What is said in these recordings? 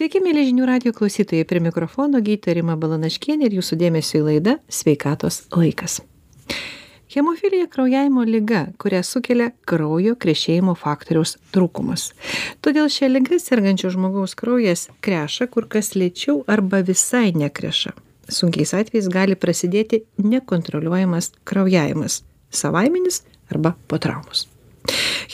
Sveiki, mėly žinių radio klausytojai, prie mikrofono gydytoja Rima Balanaškienė ir jūsų dėmesio į laidą Sveikatos laikas. Hemofilija kraujavimo lyga, kurią sukelia kraujo krešėjimo faktoriaus trūkumas. Todėl šią lygą sergančio žmogaus kraujas kreša kur kas lėčiau arba visai nekreša. Sunkiais atvejais gali prasidėti nekontroliuojamas kraujavimas - savaiminis arba po traumos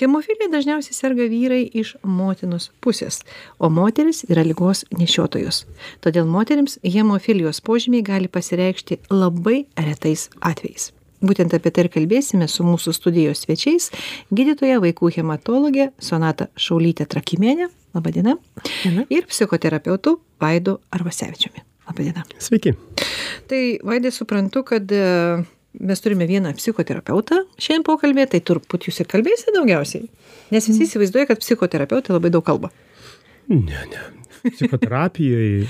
hemofilija dažniausiai serga vyrai iš motinos pusės o moterys yra ligos nešiotojos. Todėl moterims hemofilijos požymiai gali pasireikšti labai retais atvejais. Būtent apie tai ir kalbėsime su mūsų studijos svečiais gydytoja vaikų hematologe sonata šaulyte trakymiene laba diena ir psichoterapeutu vaidu arvasevičiumi. Laba diena sveiki. Tai vaidai suprantu kad mes turime vieną psichoterapeutą šiandien pokalbyje tai turbūt jūs ir kalbėsite daugiausiai nes visi įsivaizduoja kad psichoterapeutai labai daug kalba. Ne ne. Psichoterapijoj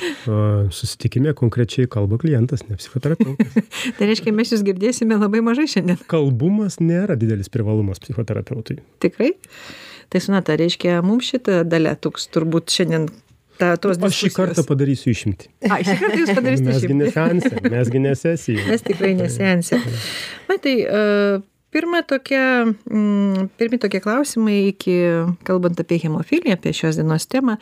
susitikime konkrečiai kalba klientas ne psichoterapeutas. Tai reiškia mes jus girdėsime labai mažai šiandien. Kalbumas nėra didelis privalumas psichoterapeutui. Tikrai. Tai sonata reiškia mums šita dalia toks turbūt šiandien ta tos Aš šį kartą padarysiu išimtį. A, šį kartą jūs padarysite išimtį. Mesgi nesense, mesgi nesesija. Mes tikrai nesense. Na tai, uh, pirma tokia, mm, pirmi tokie klausimai iki, kalbant apie hemofiliją, apie šios dienos temą.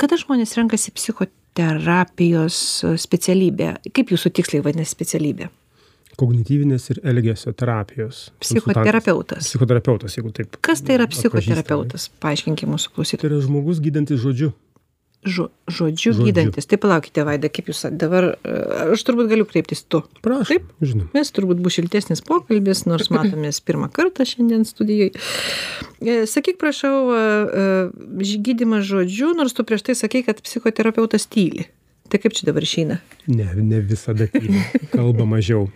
Kada žmonės renkasi psichoterapijos specialybę? Kaip jūsų tiksliai vadinasi specialybė? Kognityvinės ir elgesio terapijos. Psichoterapeutas. Psichoterapeutas, jeigu taip. Kas tai yra psichoterapeutas? Paaiškinkime mūsų klausytojams. Tai yra žmogus gydantis žodžiu žo žodžiu gydantis. Tai palaukite vaida kaip jūs dabar aš turbūt galiu kreiptis tu. Taip? žinoma. Nes turbūt bus šiltesnis pokalbis nors matomės pirmą kartą šiandien studijoj. E, sakyk prašau gydymas žodžiu nors tu prieš tai sakei kad psichoterapeutas tyli. Tai kaip čia dabar išeina? Ne ne visada tyli. Kalba mažiau.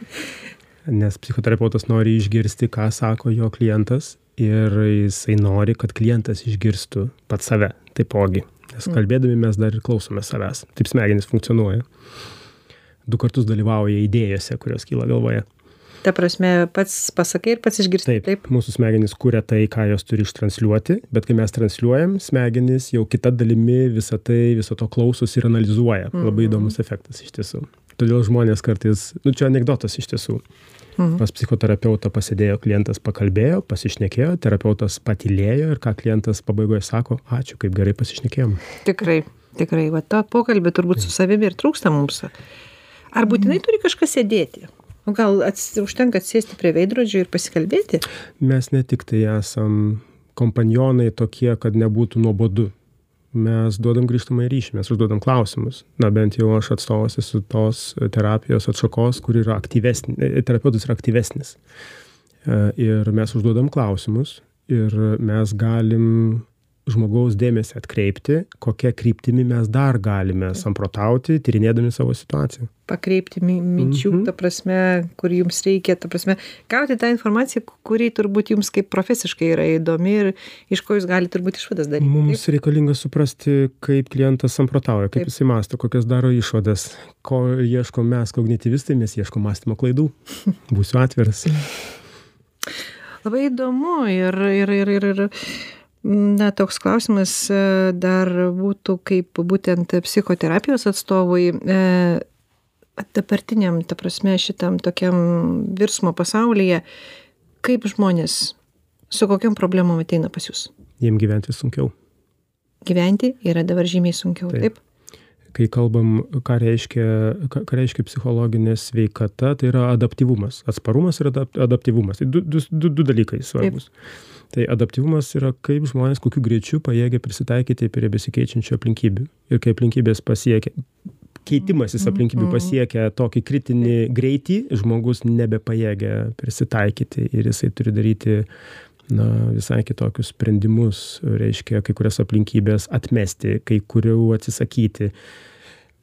Nes psichoterapeutas nori išgirsti ką sako jo klientas ir jisai nori kad klientas išgirstų pats save taipogi nes kalbėdami mes dar ir klausome savęs. Taip smegenys funkcionuoja. Du kartus dalyvauja idėjose kurios kyla galvoje. Ta prasme pats pasakai ir pats išgirsti taip taip? mūsų smegenys kuria tai ką jos turi ištransliuoti bet kai mes transliuojam smegenys jau kita dalimi visa tai viso to klausosi ir analizuoja. Labai įdomus efektas iš tiesų. Todėl žmonės kartais nu čia anekdotas iš tiesų Mhm. Pas psichoterapeutą pasėdėjo, klientas pakalbėjo, pasišnekėjo, terapeutas patylėjo ir ką klientas pabaigoje sako, ačiū, kaip gerai pasišnekėjom. Tikrai, tikrai, va to pokalbį turbūt su savimi ir trūksta mums. Ar būtinai turi kažkas sėdėti? O gal ats, užtenka atsėsti prie veidrodžio ir pasikalbėti? Mes ne tik tai esam kompanionai tokie, kad nebūtų nuobodu mes duodam grįžtamąjį ryšį, mes užduodam klausimus. Na bent jau aš atstovas esu tos terapijos atšakos, kur yra aktyvesnis, terapeutas yra aktyvesnis. Ir mes užduodam klausimus ir mes galim žmogaus dėmesį atkreipti, kokia kryptimi mes dar galime samprotauti, tyrinėdami savo situaciją. Pakreipti minčių, mm -hmm. ta prasme, kur jums reikia, ta prasme, gauti tą informaciją, kuri turbūt jums kaip profesiškai yra įdomi ir iš ko jūs galite turbūt išvadas daryti. Mums taip? reikalinga suprasti, kaip klientas samprotauja, kaip taip. jisai masto, kokias daro išvadas, ko ieško mes kognityvistai, mes ieško mąstymo klaidų. Būsiu atviras. Labai įdomu ir, ir, ir, ir, ir na toks klausimas e, dar būtų kaip būtent psichoterapijos atstovui e, dabartiniam ta prasme šitam tokiam virsmo pasaulyje kaip žmonės su kokiom problemom ateina pas jus jiem gyventi sunkiau. Gyventi yra dabar žymiai sunkiau taip, taip? Kai kalbam, ką reiškia, ką, reiškia psichologinė sveikata, tai yra adaptyvumas. Atsparumas ir adaptyvumas. Tai du, du, du, du dalykai svarbus. Taip tai adaptyvumas yra kaip žmonės kokiu greičiu pajėgia prisitaikyti prie besikeičiančių aplinkybių ir kai aplinkybės pasiekia keitimasis aplinkybių Mhm. pasiekia tokį kritinį greitį žmogus nebepajėgia prisitaikyti ir jisai turi daryti na visai kitokius sprendimus reiškia kai kurias aplinkybes atmesti kai kurių atsisakyti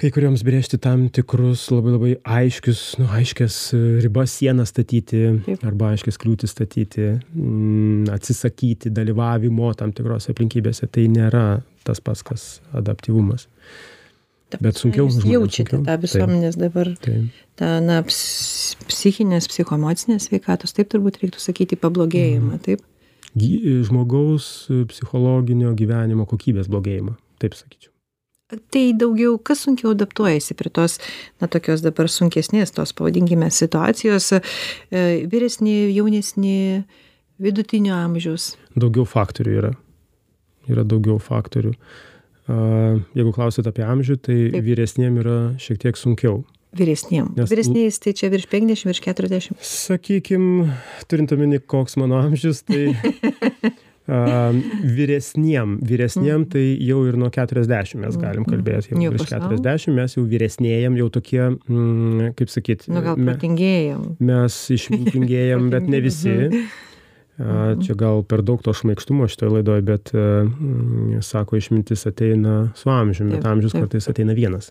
kai kuriems brėžti tam tikrus labai labai aiškius nu aiškias ribas sienas statyti arba aiškias kliūtis statyti mm, atsisakyti dalyvavimo tam tikrose aplinkybėse tai nėra tas pats kas adaptyvumas Bet sunkiau Jūs jaučiate sunkiau. tą visuomenės dabar, Taip. tą, na, ps- psichinės, psichoemocinės sveikatos, taip turbūt reiktų sakyti, pablogėjimą, taip? Gy- žmogaus psichologinio gyvenimo kokybės blogėjimą taip sakyčiau. Tai daugiau kas sunkiau adaptuojasi prie tos na tokios dabar sunkesnės tos pavadinkime situacijos e, vyresni jaunesni vidutinio amžiaus? Daugiau faktorių yra. Yra daugiau faktorių. Jeigu klausit apie amžių tai vyresniem yra šiek tiek sunkiau vyresniem. Vyresniais tai čia virš penkiasdešim virš keturiasdešim. Sakykim turint omeny koks mano amžius tai a, vyresniem. Vyresniem tai jau ir nuo keturiasdešim mes galim kalbėt jau virš keturiasdešim mes jau vyresnėjam jau tokie mm, kaip sakyt nu gal protingėjam. mes išmintingėjam bet ne visi. A, čia gal per daug to šmaikštumo šitoj laidoj bet mm, sako išmintis ateina su amžium bet amžius kartais ateina vienas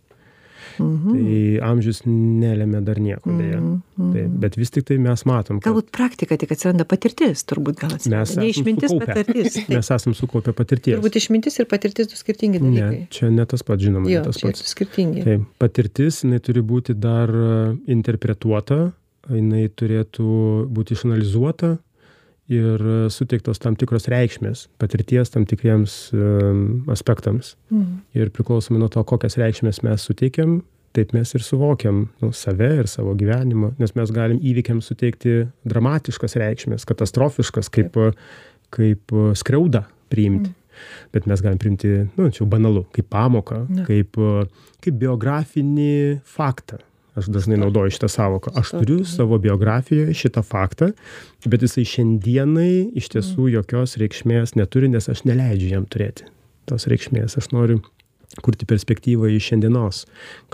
Mhm. Tai amžius nelemia dar nieko, dėja. Mhm. Tai, bet vis tik tai mes matom. Kad... Galbūt praktika tik atsiranda patirtis, turbūt gal atsiranda. Mes ne išmintis, patirtis. Taip. Mes esam sukaupę patirties. Turbūt išmintis ir patirtis du skirtingi dalykai. Ne, čia ne tas pats, žinoma, jo, ne tas pats. Skirtingi. Taip, patirtis, jinai turi būti dar interpretuota, jinai turėtų būti išanalizuota ir suteiktos tam tikros reikšmės patirties tam tikriems aspektams. Mhm. Ir priklausomai nuo to, kokias reikšmės mes suteikiam, taip mes ir suvokiam nu, save ir savo gyvenimą, nes mes galim įvykiams suteikti dramatiškas reikšmės, katastrofiškas, kaip, kaip skriaudą priimti. Mm. Bet mes galim priimti, nu, čia banalu, kaip pamoką, Ne. kaip, kaip biografinį faktą. Aš dažnai naudoju šitą savoką. Aš turiu savo biografijoje šitą faktą, bet jisai šiandienai iš tiesų jokios reikšmės neturi, nes aš neleidžiu jam turėti tos reikšmės. Aš noriu kurti perspektyvą iš šiandienos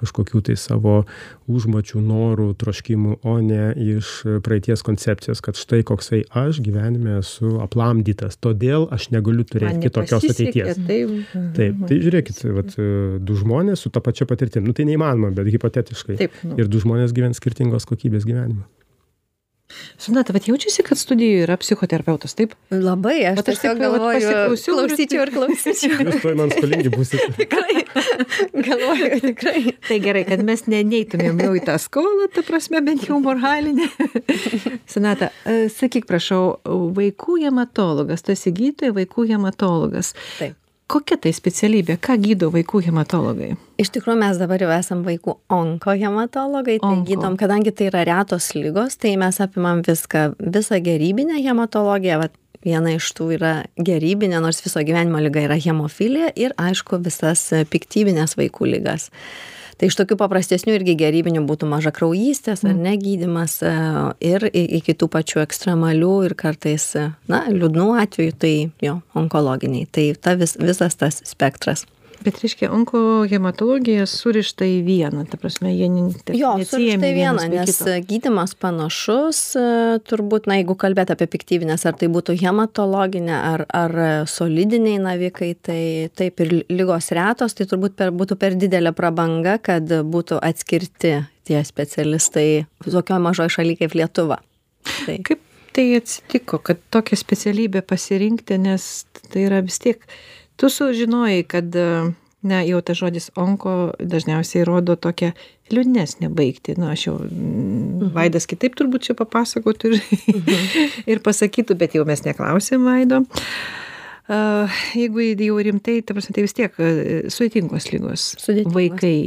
kažkokių tai savo užmačių, norų, troškimų, o ne iš praeities koncepcijos, kad štai koksai aš gyvenime esu aplamdytas, todėl aš negaliu turėti kitokios ateities. Taip, Taip, tai žiūrėkit, vat, du žmonės su ta pačia patirtim, nu tai neįmanoma, bet hipotetiškai. Taip, nu. Ir du žmonės gyvens skirtingos kokybės gyvenimą. Sonata, bet jaučiasi, kad studijoje yra psichoterapeutas, taip? Labai, aš aš tiesiog galvoju, klausyčiau ir klausyčiau. Jūs tuoj man skolingi būsite. tikrai, galvoju, tikrai. Tai gerai, kad mes ne, neitumėm jau į tą skolą, ta prasme, bent jau moralinę. Sonata, e, sakyk, prašau, vaikų hematologas, tu esi gydytoja, vaikų hematologas. Taip. Kokia tai specialybė, ką gydo vaikų hematologai? Iš tikrųjų, mes dabar jau esam vaikų onkohematologai, tai gydom, kadangi tai yra retos lygos, tai mes apimam viską, visą gerybinę hematologiją, vat, viena iš tų yra gerybinė, nors viso gyvenimo lyga yra hemofilija ir aišku visas e, piktybinės vaikų lygas. Tai iš tokių paprastesnių irgi gerybinių būtų maža kraujystės ar negydymas e, ir iki tų pačių ekstremalių ir kartais, e, na, liūdnų atvejų, tai jo, onkologiniai. Tai ta vis, visas tas spektras. Bet reiškia, onkohematologija surišta į vieną, ta prasme, jie Jo, vienas viena, nuo nes kito. gydimas panašus, e, turbūt, na, jeigu kalbėt apie piktybinės, ar tai būtų hematologinė, ar, ar solidiniai navikai, tai taip ir lygos retos, tai turbūt per, būtų per didelė prabanga, kad būtų atskirti tie specialistai tokioje mažoje šalyje kaip Lietuva. Tai. Kaip tai atsitiko, kad tokią specialybę pasirinkti, nes tai yra vis tiek, tu sužinojai, kad, e, na, jau tas žodis onko dažniausiai rodo tokią liūdnesnę baigti. Na, aš jau, mhm. Vaidas kitaip turbūt čia papasakotų ir, mhm. ir pasakytų, bet jau mes neklausėm Vaido. Uh, jeigu jau rimtai, ta prasme, tai vis tiek uh, sudėtingos. Sudėtingos. Vaikai,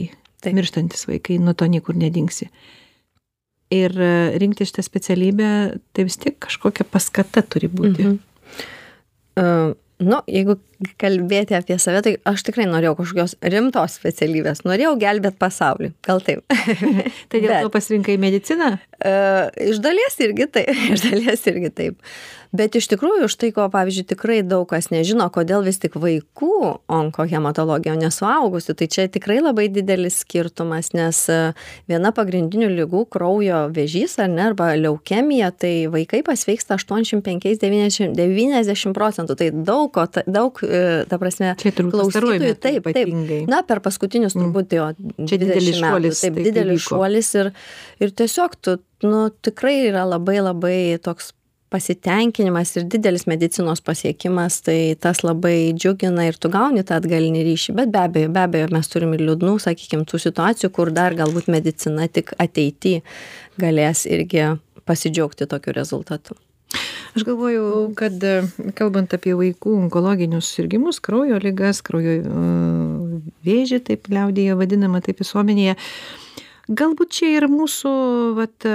Taip. mirštantis vaikai, nuo to niekur nedingsi. Ir e, rinkti šitą specialybę, tai vis tiek kažkokia paskata turi būti. Mhm. Uh, nu, jeigu kalbėti apie save, tai aš tikrai norėjau kažkokios rimtos specialybės, norėjau gelbėti pasaulį, gal taip. Tai dėl Bet- to pasirinkai mediciną? Uh, iš dalies irgi taip, iš dalies irgi taip. Bet iš tikrųjų, už tai, ko, pavyzdžiui, tikrai daug kas nežino, kodėl vis tik vaikų onkohematologija, o nesuaugusių, tai čia tikrai labai didelis skirtumas, nes e, viena pagrindinių lygų kraujo vėžys ar ne, arba leukemija, tai vaikai pasveiksta 85-90 procentų, tai daug, daug, ta prasme, klausytojų, taip, taip. Na, per paskutinius turbūt jo. Čia didelis 20 metų, šuolis, Taip, tai- didelis šuolis ir, ir tiesiog tu, nu, tikrai yra labai labai toks pasitenkinimas ir didelis medicinos pasiekimas, tai tas labai džiugina ir tu gauni tą atgalinį ryšį. Bet be abejo, be abejo, mes turim ir liūdnų, sakykime, tų situacijų, kur dar galbūt medicina tik ateityje galės irgi pasidžiaugti tokiu rezultatu. Aš galvoju kad e, kalbant apie vaikų onkologinius susirgimus kraujo ligas kraujo e, vėžį taip liaudyje vadinamą taip visuomenėje galbūt čia ir mūsų vat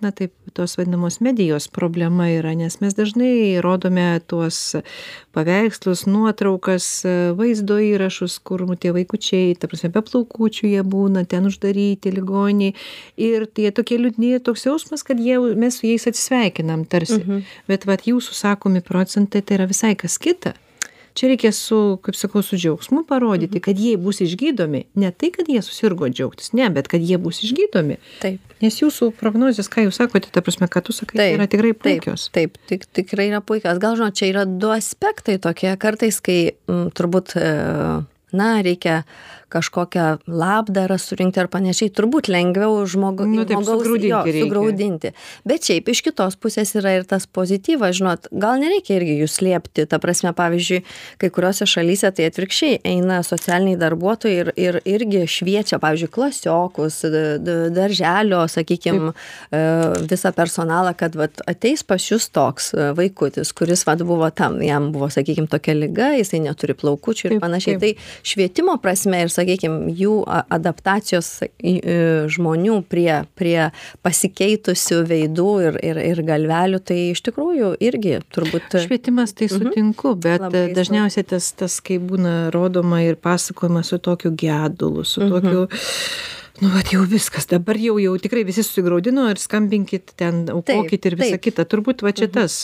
na taip tos vadinamos medijos problema yra nes mes dažnai rodome tuos paveikslus nuotraukas vaizdo įrašus kur tie vaikučiai ta prasme be plaukučių jie būna ten uždaryti ligoninėj ir tie tokie liūdni toks jausmas kad jie mes su jais atsisveikinam tarsi. Bet vat jūsų sakomi procentai tai yra visai kas kita čia reikia su kaip sakau su džiaugsmu parodyti kad jie bus išgydomi. Ne tai kad jie susirgo džiaugtis ne bet kad jie bus išgydomi. Taip. Nes jūsų prognozės ką jūs sakote ta prasme ką tu sakai yra tikrai puikios. taip tik tikrai yra puikios. Gal žinot čia yra du aspektai tokie. Kartais kai turbūt e, na reikia kažkokią labdarą surinkti ar panašiai turbūt lengviau žmogu, Nu, taip, žmogaus sugraudinti jo, reikia. sugraudinti. Bet šiaip iš kitos pusės yra ir tas pozityvas, žinot, gal nereikia irgi jų slėpti. Ta prasme, pavyzdžiui, kai kuriuose šalyse tai atvirkščiai eina socialiniai darbuotojai ir, ir irgi šviečia, pavyzdžiui, klasiokus, darželio, sakykime, visą personalą, kad vat, ateis pas jūs toks e, vaikutis, kuris vat, buvo tam, jam buvo, sakykime, tokia lyga, jisai neturi plaukučių ir Taip, panašiai. taip. Tai švietimo prasme ir, sakykime, jų a- adaptacijos žmonių prie, prie pasikeitusių veidų ir, ir, ir galvelių, tai iš tikrųjų irgi turbūt... švietimas tai sutinku bet Mhm. Labai e, dažniausiai tas tas kai būna rodoma ir pasakojama su tokiu gedulu su Mhm. Nu vat jau viskas dabar jau jau tikrai visi susigraudino ir skambinkit ten aukokit ir visa. Mhm. kita turbūt va čia tas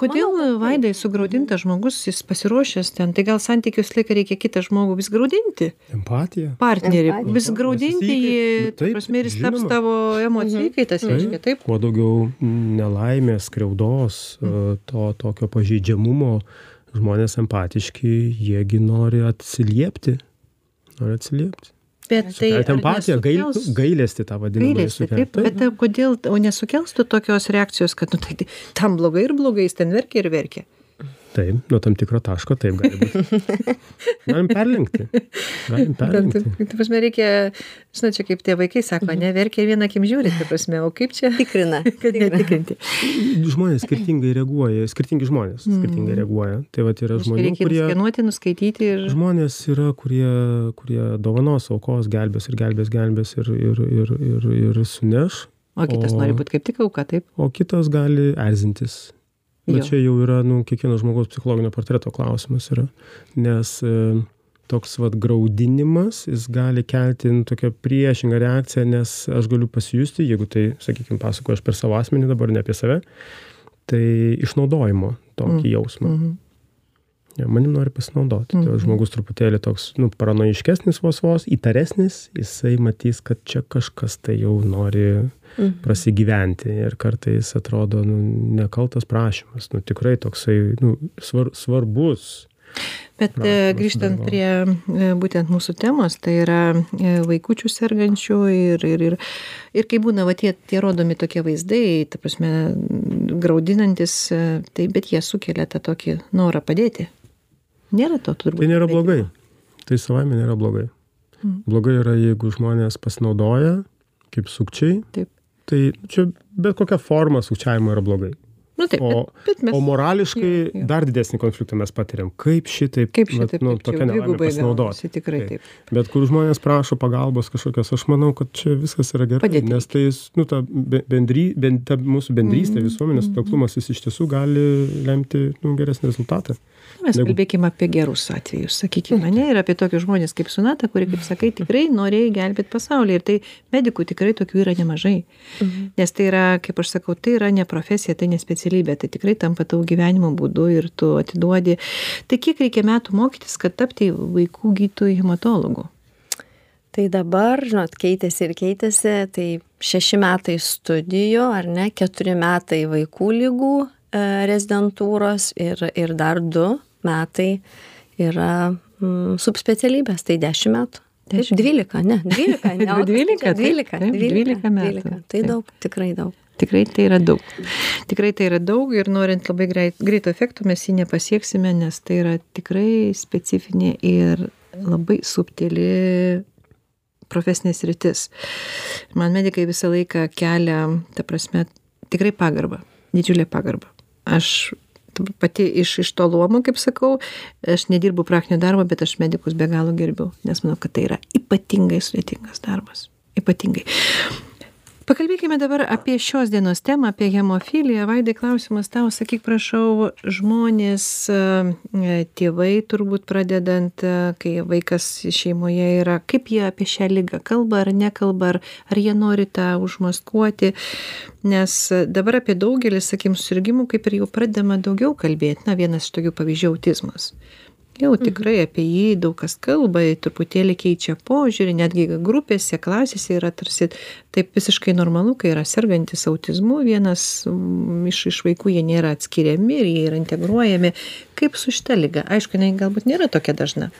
kodėl vaidai sugraudintas žmogus jis pasiruošęs ten tai gal santykių visą laiką reikia kitą žmogų vis graudinti Empatija. partnerį Empatija. vis graudinti jį ta prasme ir jis taps tavo emocijų įkaitas reiškia taip Kuo daugiau nelaimės, skriaudos, e, to tokio pažeidžiamumo, žmonės empatiški, jiegi nori atsiliepti. Nori atsiliepti. Bet tai empatiją, gail, gailestį tą vadinamą. gailestį taip bet tai kodėl o nesukels tu tokios reakcijos kad nu tai tai tam blogai ir blogai jis ten verkia ir verkia Taip, nuo tam tikro taško taip gali būti. Galim perlenkti. Galim Bet, perlenkti. ta prasme, reikia, žinot, čia kaip tie vaikai sako, ne, verkia ir vieną akim žiūri, ta prasme, o kaip čia, Tikrina. kad netikrinti. Žmonės skirtingai reaguoja, skirtingi žmonės skirtingai reaguoja. Tai va yra žmonių, Mm. Reikia kurie... skenuoti, nuskaityti ir... Žmonės yra, kurie, kurie dovanos, aukos, gelbės ir gelbės, gelbės ir, ir, ir, ir, ir suneš. O kitas nori būti kaip tik auka, taip? O kitas gali erzintis. Bet čia jau yra, nu, kiekvieno žmogaus psichologinio portreto klausimas yra. Nes e, toks vad graudinimas, jis gali kelti nu, tokią priešingą reakciją, nes aš galiu pasijusti, jeigu tai, sakykime, pasakoju aš per savo asmenį dabar, ne apie save, tai išnaudojimo tokį jausmą. Mhm. Ja, manim nori pasinaudoti. Tai va, žmogus truputėlį toks, nu, paranoiškesnis vos vos, įtaresnis, jisai matys, kad čia kažkas tai jau nori prasigyventi ir kartais atrodo, nu, nekaltas prašymas, nu, tikrai toksai, nu, svar, svarbus. Bet e, grįžtant prie e, būtent mūsų temos, tai yra e, vaikučių sergančių ir, ir, ir, ir kai būna va, tie, tie rodomi tokie vaizdai, ta prasme, graudinantis, tai bet jie sukelia tą tokį norą padėti. Nėra to turbūt. Tai nėra blogai. Tai savaime nėra blogai. Blogai yra, jeigu žmonės pasinaudoja kaip sukčiai, Taip. tai čia bet kokia forma sukčiavimo yra blogai. Nu, taip, O, bet, bet mes. o morališkai Jo, jo. dar didesnį konfliktą mes patiriam. Kaip šitaip, Kaip šitaip, nu, taip, čia tokia nelaimė pasinaudoti. tikrai taip. Bet kur žmonės prašo pagalbos kažkokios, aš manau, kad čia viskas yra gerai. Padėti nes tai, nu, ta, be- bendry, ben, ta mūsų bendrystė, Mhm. visuomenės sutelktumas, jis iš tiesų gali lemti nu, geresnį rezultatą. Mes Negu- kalbėkime apie gerus atvejus, sakykime, ne, ir apie tokius žmonės kaip Sunata, kuri, kaip sakai, tikrai norėjo gelbėti pasaulį. Ir tai medikų tikrai tokių yra nemažai. Nes tai yra, kaip aš sakau, tai yra ne profesija, tai ne specialybė, tai tikrai tampa tavo gyvenimo būdu ir tu atiduodi. Tai kiek reikia metų mokytis, kad tapti vaikų gydytojų hematologų? Tai dabar, žinot, keitėsi ir keitėsi, tai šeši metai studijų, ar ne, keturi metai vaikų lygų e, rezidentūros ir, ir dar du metai yra mm, subspecialybės, tai dešimt metų. Taip, dvylika, ne, dvylika, ne. Dvylika, dvylika, taip, dvylika metų. dvylika. Tai Taip. daug, tikrai daug. Tikrai tai yra daug. Tikrai tai yra daug ir norint labai greit, greito efekto mes jį nepasieksime, nes tai yra tikrai specifinė ir labai subtili profesinė sritis. Man medikai visą laiką kelia, ta prasme, tikrai pagarbą, didžiulę pagarbą. aš pati iš iš to luomo kaip sakau aš nedirbu praktinio darbo bet aš medikus be galo gerbiu nes manau kad tai yra ypatingai sudėtingas darbas ypatingai pakalbėkime dabar apie šios dienos temą apie hemofiliją. Vaidai klausimas tau sakyk prašau žmonės e, tėvai turbūt pradedant e, kai vaikas šeimoje yra kaip jie apie šią ligą kalba ar nekalba ar ar jie nori tą užmaskuoti? Nes dabar apie daugelį sakykim susirgimų kaip ir jau pradedama daugiau kalbėt. Na vienas iš tokių pavyzdžių autizmas jau tikrai apie jį daug kas kalba truputėlį keičia požiūrį netgi grupėse klasėse yra tarsi taip visiškai normalu kai yra sergantis autizmu vienas iš iš vaikų jie nėra atskiriami ir jie yra integruojami kaip su šita liga aišku jinai galbūt nėra tokia dažna.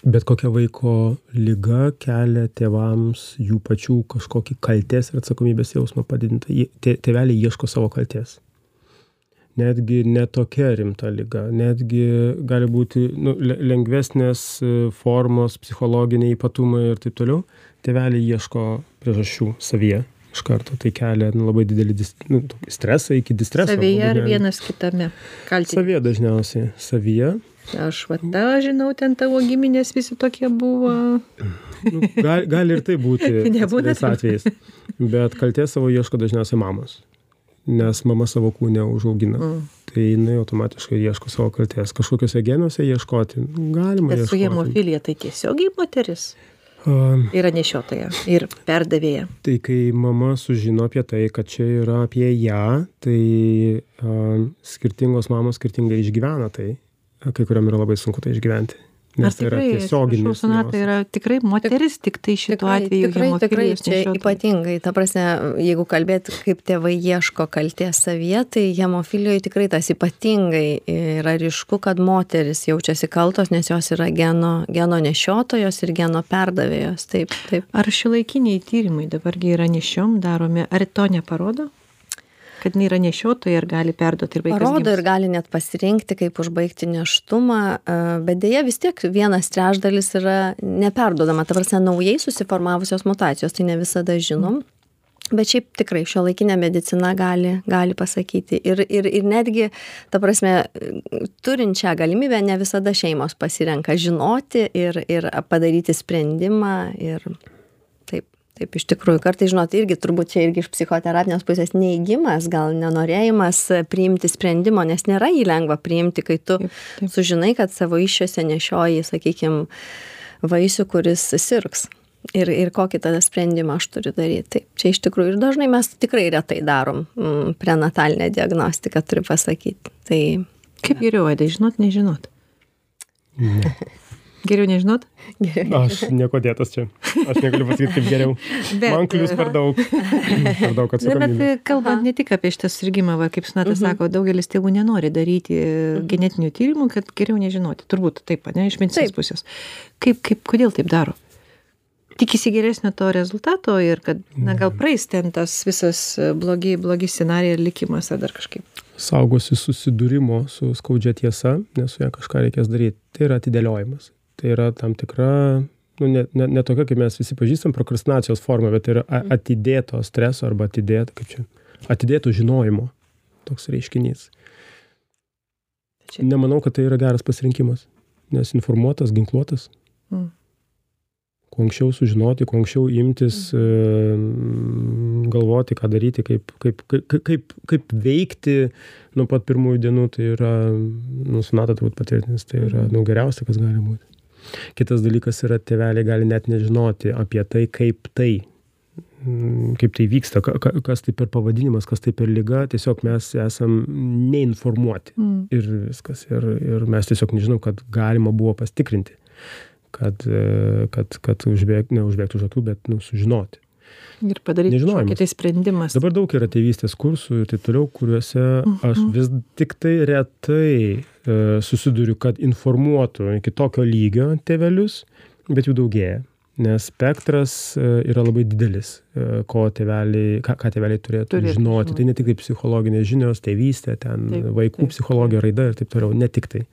Bet kokia vaiko lyga kelia tėvams jų pačių kažkokį kalties ir atsakomybės jausmą padidintą. Tėveliai ieško savo kalties netgi ne tokia rimta liga netgi gali būti nu le lengvesnės e, formos psichologiniai ypatumai ir taip toliau. Tėveliai ieško priežasčių savyje iš karto tai kelia nu labai didelį dis nu tokį stresą iki distreso savyje ar vienas kitame? Kaltinti savyje dažniausiai savyje. Aš va tą žinau ten tavo giminės visi tokie buvo. Nu, gal, gali ir tai būti Nebūna atvejais bet kaltės savo ieško dažniausiai mamos nes mama savo kūne užaugina. Mm. Tai jinai automatiškai ieško savo kalties. Kažkokiuose genuose ieškoti galima. Bet su hemofilija tai tiesiogiai moteris Uh, yra nešiotoja ir perdavėja. Tai kai mama sužino apie tai, kad čia yra apie ją, tai uh, skirtingos mamos skirtingai išgyvena tai. Kai kuriam yra labai sunku tai išgyventi. Nes tai yra tiesioginis. Sonata yra tikrai moteris, tik tai šituo tikrai, atveju. Tikrai, tikrai, čia ypatingai, ta prasme, jeigu kalbėt, kaip tėvai ieško kalties savyje, tai hemofilijoje tikrai tas ypatingai yra ryšku, kad moteris jaučiasi kaltos, nes jos yra geno, geno nešiotojos ir geno perdavėjos. Taip, taip. Ar šilaikiniai tyrimai dabargi yra nešiom daromi, ar to neparodo? Kad jinai yra nešiotoja ir gali perduoti ir vaikas. Parodo ir gali net pasirinkti, kaip užbaigti neštumą, e, bet dėja vis tiek vienas trečdalis yra neperdodama, ta prasme, naujai susiformavusios mutacijos, tai ne visada žinom. Bet šiaip tikrai šio laikinė medicina gali, gali pasakyti. Ir, ir, ir netgi, ta prasme, turint šią galimybę, ne visada šeimos pasirenka žinoti ir, ir padaryti sprendimą. Ir taip iš tikrųjų kartais žinot irgi turbūt čia irgi iš psichoterapinės pusės neigimas gal nenorėjimas priimti sprendimo nes nėra jį lengva priimti kai tu taip, taip. sužinai kad savo iššiose nešioji sakykim vaisių kuris sirgs ir ir kokį tada sprendimą aš turiu daryt taip čia iš tikrųjų ir dažnai mes tikrai retai darom mm, prenatalinę diagnostiką turiu pasakyt tai kaip geriau aidai žinot nežinot ne. Geriau nežinot? Geriau. Aš nieko dėtas čia. Aš negaliu pasakyti, kaip geriau. Bet, Man klius per daug. Per daug atsakomybės. Bet kalbant ne tik apie šitą susirgymą, va, kaip Snata uh mhm. -huh. sako, daugelis tėvų nenori daryti mhm. genetinių tyrimų, kad geriau nežinoti. Turbūt taip, ne, iš medicinos pusės. Kaip, kaip, kodėl taip daro? Tikisi geresnio to rezultato ir kad, na, gal praeis ten tas visas blogi, blogi scenarijai ir likimas ar dar kažkaip. Saugosi susidūrimo su skaudžia tiesa, nes su ją kažką reikės daryti. Tai yra atidėliojimas tai yra tam tikra nu ne ne ne tokia kaip mes visi pažįstam prokrastinacijos forma bet tai yra a atidėto streso arba atidėto kaip čia atidėto žinojimo toks reiškinys. Nemanau kad tai yra geras pasirinkimas nes informuotas ginkluotas. Mm. kuo anksčiau sužinoti kuo anksčiau imtis mm. galvoti ką daryti kaip kaip kaip kaip kaip veikti nuo pat pirmųjų dienų tai yra nu sonata turbūt patvirtins tai yra nu geriausia kas gali būti Kitas dalykas yra, tėveliai gali net nežinoti apie tai, kaip tai, mm, kaip tai vyksta, kas tai per pavadinimas, kas tai per lyga, tiesiog mes esam neinformuoti mm. ir viskas. Ir, ir mes tiesiog nežinom, kad galima buvo pastikrinti, kad, kad, kad užbėg, ne užbėgti už akių, bet nu, sužinoti. Ir padaryti kažkokį tai sprendimas. Dabar daug yra tėvystės kursų ir taip toliau, kuriuose uh -huh. aš mhm. vis tik tai retai e, susiduriu, kad informuotų iki tokio lygio tėvelius, bet jų daugėja. Nes spektras e, yra labai didelis, e, ko tėveliai, ką, ką tėveliai turėtų, turėtų žinoti. žinoti. Tai ne tik tai psichologinės žinios, tėvystė, ten taip, vaikų taip, psichologija, raida ir taip toliau. Ne tik tai.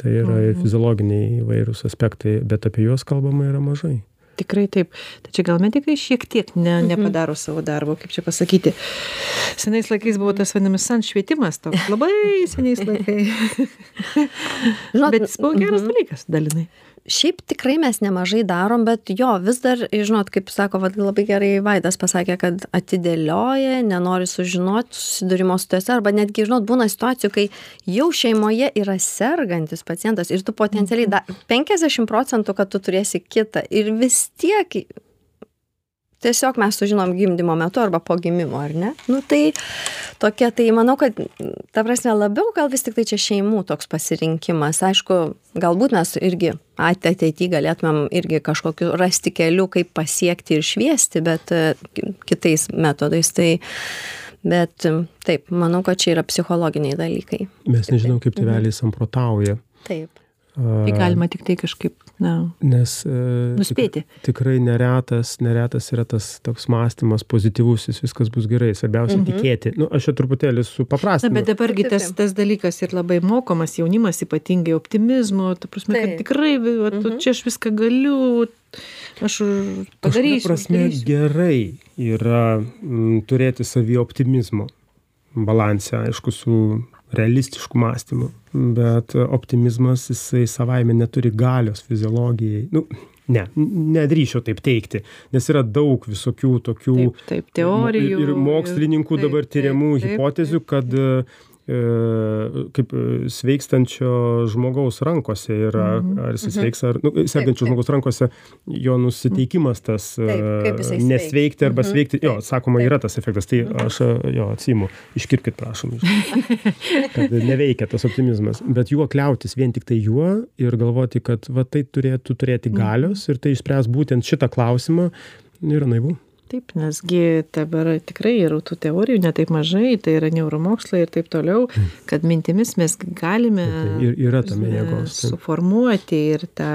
Tai yra ir mhm. fiziologiniai įvairūs aspektai, bet apie juos kalbama yra mažai tikrai taip. Tai čia gal medikai šiek tiek ne Mhm. nepadaro savo darbo kaip čia pasakyti. Senais laikais buvo tas vadinamas san švietimas toks labai seniais laikais. Bet jis buvo geras dalykas dalinai šiaip tikrai mes nemažai darom bet jo vis dar žinot kaip sako vat labai gerai vaidas pasakė kad atidėlioja nenori sužinot susidūrimo su tiesa arba netgi žinot būna situacijų kai jau šeimoje yra sergantis pacientas ir tu potencialiai da penkiasdešim procentų kad tu turėsi kitą ir vis tiek tiesiog mes sužinom gimdymo metu arba po gimimo ar ne? Nu tai tokia tai manau kad ta prasme labiau gal vis tiktai čia šeimų toks pasirinkimas. Aišku galbūt mes irgi at ateity galėtumėm irgi kažkokių rasti kelių kaip pasiekti ir šviesti bet ki- kitais metodais. Tai bet taip manau kad čia yra psichologiniai dalykai. Mes nežinom, kaip tėveliai samprotauja. taip. Tai galima tik tai kažkaip na Nes e, Nuspėti. Tik, tikrai neretas, neretas yra tas toks mąstymas pozityvusis, viskas bus gerai, svarbiausia Mhm. tikėti. Nu, aš čia truputėlį Na, supaprastinu. bet dabargi tas, tas dalykas ir labai mokomas jaunimas, ypatingai optimizmo, ta prasme, kad Taip. tikrai, va, tu, Mhm. čia aš viską galiu, aš padarysiu. prasme padarysiu. gerai yra m, turėti savį optimizmo balansą, aišku, su realistišku mąstymu, bet optimizmas jisai savaime neturi galios fiziologijai. Nu, ne, nedrįšiau taip teikti, nes yra daug visokių tokių Taip, taip, teorijų. ir, mokslininkų dabar taip, hipotezių, kad kaip e, sveikstančio žmogaus rankose yra, Mhm, ar jis mhm. sveiks, ar, nu, sergančio žmogaus rankose, jo nusiteikimas tas e, Taip, nesveikti arba Mhm, sveikti, jo, sakoma, yra tas efektas, tai aš e, jo atsimu, iškirpkit prašom, kad neveikia tas optimizmas, bet juo kliautis vien tik tai juo ir galvoti, kad va tai turėtų turėti galios ir tai išspręs būtent šitą klausimą, yra naivu. Taip, nesgi dabar tikrai yra tų teorijų netaip mažai, tai yra neuromokslai ir taip toliau, kad mintimis mes galime Tai ir yra tame jėgos. taip. suformuoti ir tą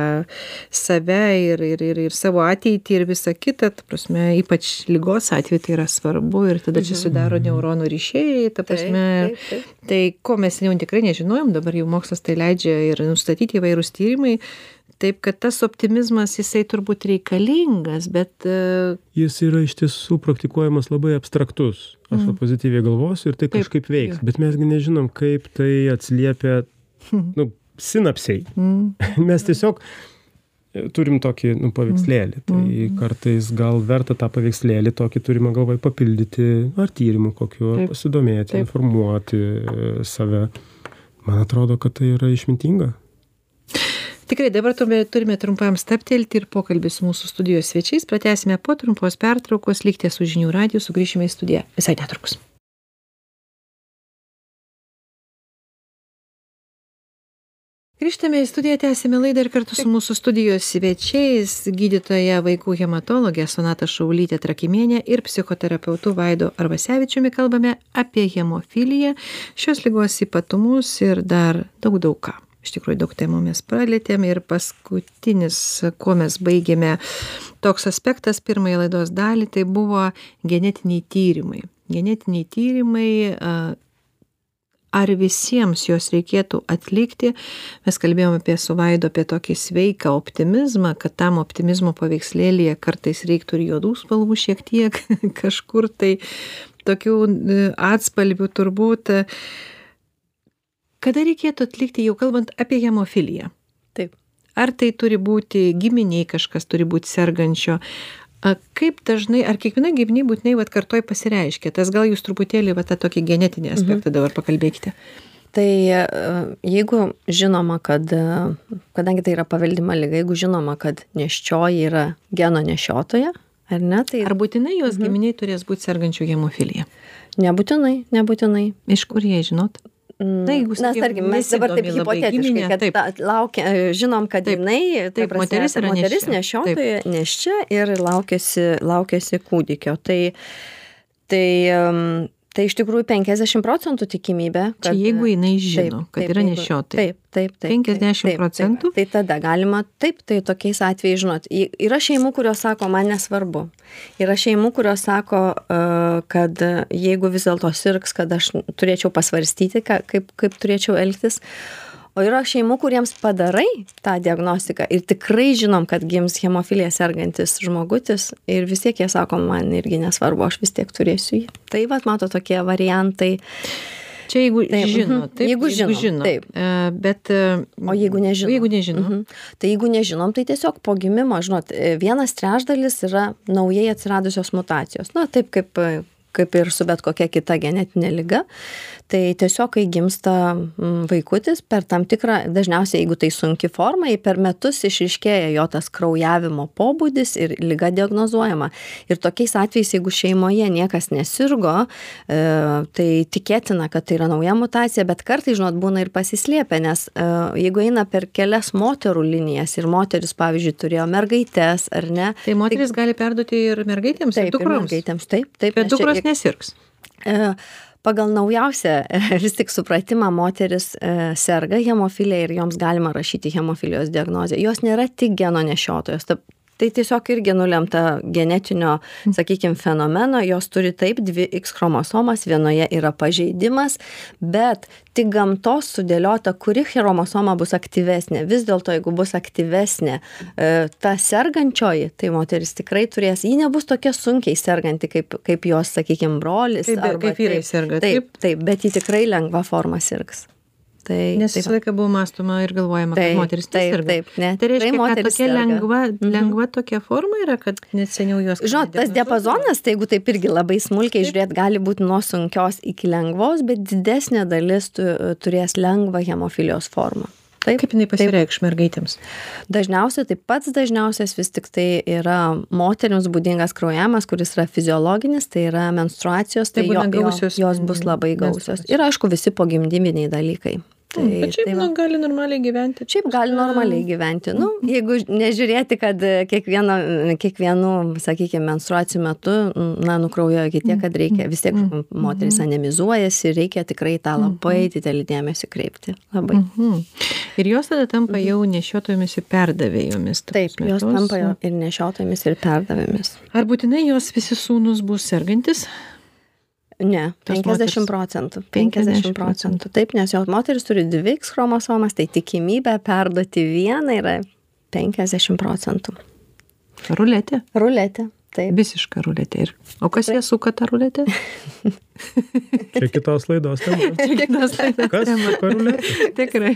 save, ir, ir, ir, ir savo ateitį, ir visą kitą, ta prasme, ypač lygos atveju tai yra svarbu ir tada čia sudaro neuronų ryšiai, ta prasme, taip, taip. tai ko mes jau tikrai nežinojom, dabar jau mokslas tai leidžia ir nustatyti įvairūs tyrimai. Taip, kad tas optimizmas, jisai turbūt reikalingas, bet e, jis yra iš tiesų praktikuojamas labai abstraktus. Aš mm. pozityviai galvosiu ir tai kažkaip veiks, bet mesgi nežinom, kaip tai atsiliepia nu, sinapsiai. mm, Mes tiesiog e, turim tokį nu, paveikslėlį. Tai Mhm. kartais gal verta tą paveikslėlį tokį turimą galvai papildyti ar tyrimu kokiu, ar Taip. pasidomėti, Taip. informuoti e, save. Man atrodo, kad tai yra išmintinga. Tikrai dabar tuome- turime trumpam staptelti ir pokalbį su mūsų studijos svečiais pratęsime po trumpos pertraukos, likite su žinių radiju, sugrįšime į studiją visai netrukus. Grįžtame į studiją, tęsime laidą ir kartu su mūsų studijos svečiais, gydytoja vaikų hematologė Sonata Šaulytė Trakimienė ir psichoterapeutu Vaido Arvasevičiumi kalbame apie hemofiliją, šios lygos ypatumus ir dar daug daug ką. Iš tikrųjų daug temų mes pralėtėm ir paskutinis, kuo mes baigėme, toks aspektas pirmąją laidos dalį, tai buvo genetiniai tyrimai. Genetiniai tyrimai, ar visiems juos reikėtų atlikti. Mes kalbėjome apie suvaido, apie tokį sveiką optimizmą, kad tam optimizmo paveikslėlėje kartais reiktų ir juodų spalvų šiek tiek, kažkur tai tokių e, atspalvių turbūt. Kada reikėtų atlikti, jau kalbant apie hemofiliją? Taip. Ar tai turi būti giminiai, kažkas turi būti sergančio? A, Kaip dažnai, ar kiekviena giminė būtinai vat, kartoj pasireiškia? Tas gal jūs truputėlį va, tą tokį genetinį aspektą dabar pakalbėkite. Tai e, jeigu žinoma, kad, e, kadangi tai yra paveldima lyga, jeigu žinoma, kad neščioji yra geno nešiotoja, ar ne, tai Ar būtinai jos giminiai turės būti sergančių hemofilija? nebūtinai, nebūtinai. Iš kur jie žinot? Na, jeigu, sakykim, tarkim, mes dabar taip hipotetiškai, kad taip. ta, laukia, e, žinom, kad Taip, jinai, ta taip, prasme, moteris moteris nešiotoja, neščia ir laukiasi, laukiasi kūdikio. Tai, tai, em, tai iš tikrųjų 50 procentų tikimybė. Čia jeigu jinai žino, kad yra jeigu- nešiotoja. Taip, taip, taip. 50 taip, taip, procentų? Taip, tai tada galima, taip, tai tokiais atvejais, žinot, yra šeimų, kurios sako, man nesvarbu. Yra šeimų, kurios sako, kad jeigu vis dėlto sirgs, kad aš turėčiau pasvarstyti, ką, kaip, kaip turėčiau elgtis. O yra šeimų kuriems padarai tą diagnostiką ir tikrai žinom kad gims hemofilija sergantis žmogutis ir vis tiek jie sako man irgi nesvarbu aš vis tiek turėsiu jį tai vat matot tokie variantai Čia jeigu Taip, žino, mhm. taip, Jeigu žino, taip. E, Bet, e, O jeigu nežinom? Jeigu nežinom. Mhm. Tai jeigu nežinom, tai tiesiog po gimimo, žinot, e, vienas trečdalis yra naujai atsiradusios mutacijos. Na, taip kaip, kaip ir su bet kokia kita genetinė lyga. Tai tiesiog, kai gimsta mm, vaikutis, per tam tikrą, dažniausiai jeigu tai sunki forma, į per metus išriškėja jo tas kraujavimo pobūdis ir lyga diagnozuojama. Ir tokiais atvejais, jeigu šeimoje niekas nesirgo, e, tai tikėtina, kad tai yra nauja mutacija, bet kartai, žinot, būna ir pasislėpę, nes e, jeigu eina per kelias moterų linijas ir moteris, pavyzdžiui, turėjo mergaitės ar ne. Tai moteris gali perduoti ir mergaitėms, Taip, ir ir dukroms. mergaitėms, taip, taip. Bet nes čia- dukros nesirgs. E, Pagal naujausią vis tik supratimą moteris e, serga hemofilija ir joms galima rašyti hemofilijos diagnozę. Jos nėra tik geno nešiotojos. Ta- Tai tiesiog irgi nulemta genetinio, sakykime, fenomeno, jos turi taip dvi X chromosomas, vienoje yra pažeidimas, bet tik gamtos sudėliota, kuri chromosoma bus aktyvesnė. Vis dėlto, jeigu bus aktyvesnė e, ta sergančioji, tai moteris tikrai turės, ji nebus tokia sunkiai serganti, kaip, kaip jos, sakykime, brolis. Taip, arba kaip vyrai taip. serga, Taip, taip, bet ji tikrai lengva forma sirgs. Tai, Nes visą laiką buvo mąstoma ir galvojama, kad taip, neserga. taip, ne, Tai reiškia, tikrai kad moterys tokia lengva, Mhm. lengva tokia forma yra, kad net seniau jos... Žinot, tas diapazonas, tai jeigu taip irgi labai smulkiai žiūrėt, gali būti nuo sunkios iki lengvos, bet didesnė dalis tu, turės lengvą hemofilijos formą. Taip, Kaip jinai pasireikš mergaitėms? Dažniausiai, tai pats dažniausias vis tik tai yra moteriams būdingas kraujavimas, kuris yra fiziologinis, tai yra menstruacijos, Tai tai, jo, gausios jo, jos bus labai gausios. Ir aišku, visi pogimdyminiai dalykai. Tai, Bet šiaip tai va. nu, gali normaliai gyventi. Šiaip gali normaliai gyventi. Nu, jeigu nežiūrėti, kad e, kiekvieno, kiekvienų, sakykime, menstruacijų metu, na, nukraujoja iki tiek, kad reikia, vis tiek moteris anemizuojasi, reikia tikrai tą labai didelį dėmesį kreipti. Labai. Mhm. Ir jos tada tampa jau nešiotojomis ir perdavėjomis. ta Taip, prasme, jos tampa jo ir nešiotomis, ir perdavėmis. Ar būtinai jos visi sūnus bus sergantis? Ne, Tos 50 moters- procentų. 50 50 procentų. Taip, nes jos moteris turi dvi X chromosomas, tai tikimybė perduoti vieną yra 50 procentų. Ruletė. Ruletė. Taip. Visiška ruletė. Ir... O kas ją suka tą ruletę? Čia kitos laidos tema. Kiekvienas laidas Kas tema. Tikrai.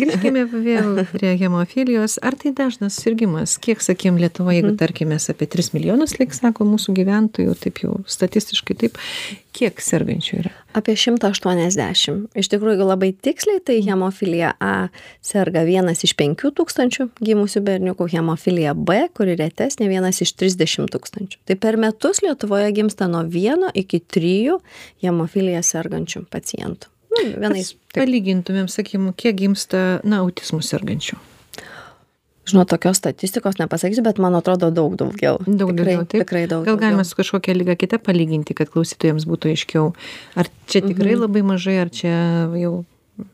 Grįžkime vėl prie hemofilijos. Ar tai dažnas sirgimas? Kiek, sakym, Lietuvoje, jeigu tarkime apie 3 milijonus, lik sako mūsų gyventojų, taip jau statistiškai taip, kiek sergančių yra? Apie 180. Iš tikrųjų, jeigu labai tiksliai, tai hemofilija A serga vienas iš 5 tūkstančių gimusių berniukų, hemofilija B, kuri retesnė, vienas iš 30 tūkstančių. Tai per metus Lietuvoje gimsta nuo 1 iki 3 hemofilija sergančių pacientų. Nu, vienais. Palygintumėm, sakym, kiek gimsta, na, autizmų sergančių. Žinau, tokios statistikos nepasakysiu, bet man atrodo daug daugiau. Daug tikrai, daugiau, taip. Tikrai daug Gal galima daugiau. su kažkokia lyga kita palyginti, kad klausytojams būtų aiškiau. Ar čia tikrai Mhm. labai mažai, ar čia jau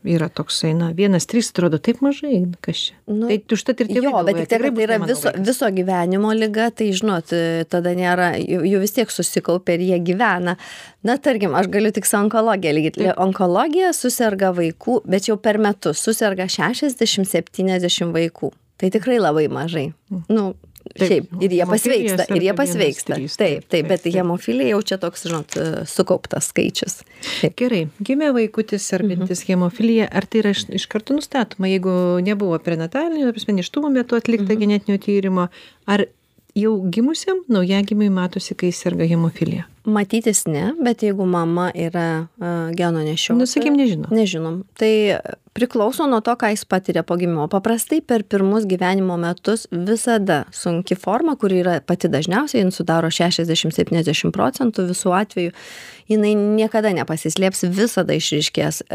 yra toksai, na, vienas, trys, atrodo taip mažai, kas čia. Nu, tai užtat ir tėvai Jo, bet tik tikrai tai yra viso, vaikas. viso gyvenimo lyga, tai žinot, tada nėra, jų, jų vis tiek susikaupia ir jie gyvena. Na, tarkim, aš galiu tik su onkologija lygiti. Onkologija susirga vaikų, bet jau per metus susirga 60-70 vaikų. Tai tikrai labai mažai. Nu, Taip, Šiaip, ir jie pasveiksta, ir jie pasveiksta. Taip, taip, taip, bet hemofilija jau čia toks, žinot, e, sukauptas skaičius. Taip. Gerai, gimė vaikutis sergantis Mhm. hemofilija, ar tai yra iš, iš karto nustatoma, jeigu nebuvo prenatalinio, neštumo metu atlikta Mhm. genetinio tyrimo, ar jau gimusiam naujagimiui matosi, kai serga hemofilija? Matytis ne, bet jeigu mama yra uh, geno nešiotoja. Nu, sakykim, nežino. Nežinom. Tai priklauso nuo to, ką jis patiria po gimimo. Paprastai per pirmus gyvenimo metus visada sunki forma, kuri yra pati dažniausiai, jin sudaro 60-70 procentų visų atvejų, jinai niekada nepasislėps, visada išriškės.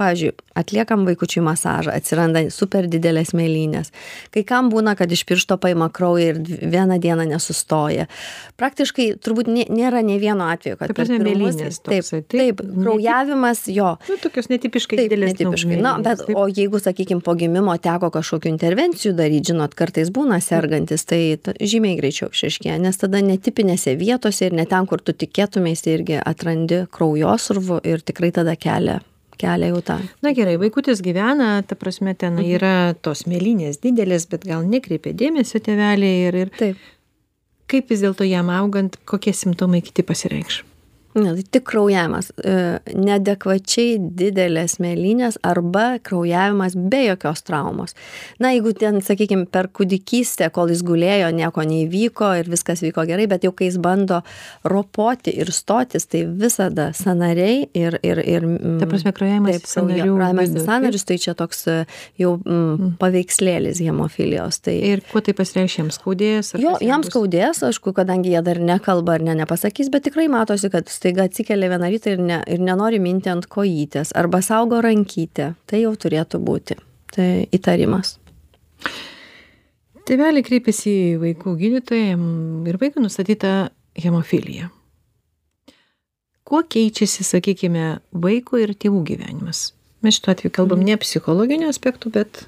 Pavyzdžiui, atliekam vaikučiui masažą, atsiranda super didelės mėlynės. Kai kam būna, kad iš piršto paima kraują ir vieną dieną nesustoja. Praktiškai turbūt nė- nėra nei vieno atveju, kad Ta prasme, mėlynės Taip, taip, taip, kraujavimas jo. Nu, tokios netipiškai Taip, didelės netipiškai. Na, bet taip. o jeigu, sakykime, po gimimo teko kažkokių intervencijų daryti, žinot, kartais būna sergantis, tai ta- žymiai greičiau išaiškėja, nes tada netipinėse vietose ir ne ten, kur tu tikėtumėsi, irgi atrandi kraujosruvų ir tikrai tada kelia, kelią jau tą. Na gerai, vaikutis gyvena, ta prasme, ten mhm. yra tos mėlynės didelės, bet gal nekreipia dėmesio tėveliai ir, ir Taip. kaip vis dėlto jam augant, kokie simptomai kiti pasireikš. Ne, tai tik kraujavimas, e, neadekvačiai didelės mėlynės arba kraujavimas be jokios traumos. Na, jeigu ten, sakykime, per kūdikystę, kol jis gulėjo, nieko neįvyko ir viskas vyko gerai, bet jau kai jis bando ropoti ir stotis, tai visada sanariai ir... ir, ir Ta prasme, kraujavimas taip, sanarių. Kraujavimas į sanarius, tai čia toks e, jau mm, paveikslėlis hemofilijos. Tai... Ir kuo tai pasireiškia, jam skaudės? Jo, jam skaudės, aišku, kadangi jie dar nekalba ar ne, nepasakys, bet tikrai matosi, kad staiga atsikelia vieną rytą ir, ne, ir nenori minti ant kojytės arba saugo rankytę, tai jau turėtų būti. Tai įtarimas. Tėveliai kreipiasi į vaikų gydytoją ir vaikui nustatyta hemofilija. Kuo keičiasi, sakykime, vaiko ir tėvų gyvenimas? Mes šituo atveju kalbam Mhm. ne psichologiniu aspektu, bet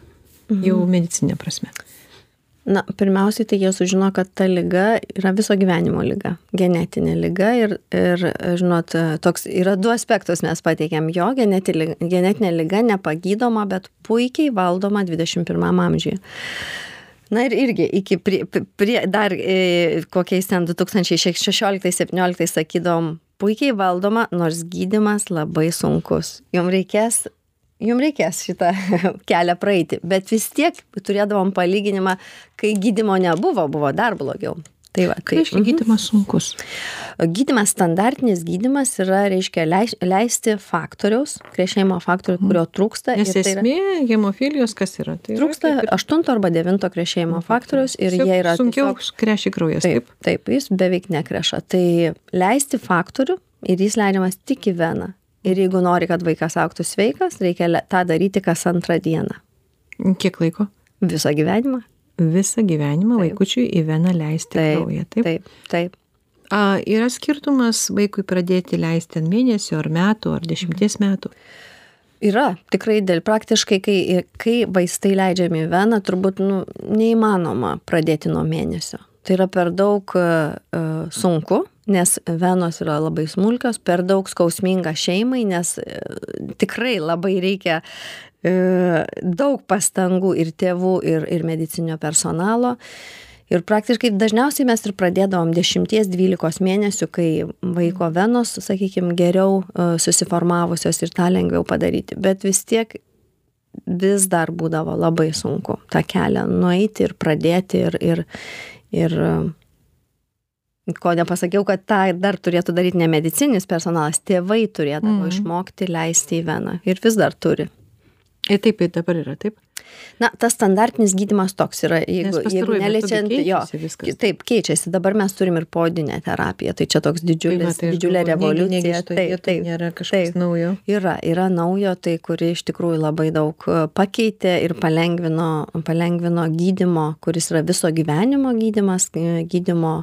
jau medicinė prasme. Na, pirmiausiai, tai jie sužino, kad ta lyga yra viso gyvenimo lyga, genetinė lyga ir, ir žinot, toks yra du aspektus mes pateikėm. Jo genetinė, genetinė lyga nepagydoma, bet puikiai valdoma 21 amžiuje. Na ir irgi iki prie, prie, dar e, kokiais ten 2016-2017 sakydom, puikiai valdoma, nors gydimas labai sunkus. Jums reikės jum reikės šitą kelią praeiti. Bet vis tiek turėdavom palyginimą, kai gydimo nebuvo, buvo dar blogiau. Tai va, tai reiškia gydimas sunkus. Gydimas, standartinis gydimas yra, reiškia, leisti faktoriaus, krešėjimo faktorių, kurio trūksta. Nes tai esmė yra, hemofilijos kas yra? Tai trūksta yra, 8 arba 9 krešėjimo faktorius ir jie yra... Sunkiau tiesiog, kreši kraujas. Taip, taip, jis beveik nekreša. Tai leisti faktorių ir jis leidžiamas tik į veną. Ir jeigu nori, kad vaikas auktų sveikas, reikia tą daryti kas antrą dieną. Kiek laiko? Visą gyvenimą. Visą gyvenimą taip. vaikučiui į veną leisti taip, kraują. Taip, taip. taip. A, yra skirtumas vaikui pradėti leisti ant mėnesio, ar metų, ar dešimties metų? Yra, tikrai dėl praktiškai, kai, kai vaistai leidžiami į veną, turbūt nu, neįmanoma pradėti nuo mėnesio. Tai yra per daug uh, sunku, nes venos yra labai smulkios, per daug skausminga šeimai, nes uh, tikrai labai reikia uh, daug pastangų ir tėvų, ir, ir medicinio personalo. Ir praktiškai dažniausiai mes ir pradėdavom 10-12 mėnesių, kai vaiko venos, sakykime, geriau uh, susiformavusios ir tą lengviau padaryti. Bet vis tiek vis dar būdavo labai sunku tą kelią nueiti ir pradėti ir, ir, ir ko nepasakiau, kad tą dar turėtų daryti ne medicinis personalas, tėvai turėdavo mm. išmokti leisti į veną ir vis dar turi. Ir taip, ir dabar yra taip. Na, tas standartinis gydimas toks yra, jeigu, jeigu neliečiant, jo, viskas. taip, keičiasi. Dabar mes turim ir podinę terapiją, tai čia toks didžiulis, tai, tai didžiulė revoliucija. Taip, taip, nėra kažkas taip, naujo. Yra, yra naujo, tai kuri iš tikrųjų labai daug pakeitė ir palengvino, palengvino gydimo, kuris yra viso gyvenimo gydimas, gydimo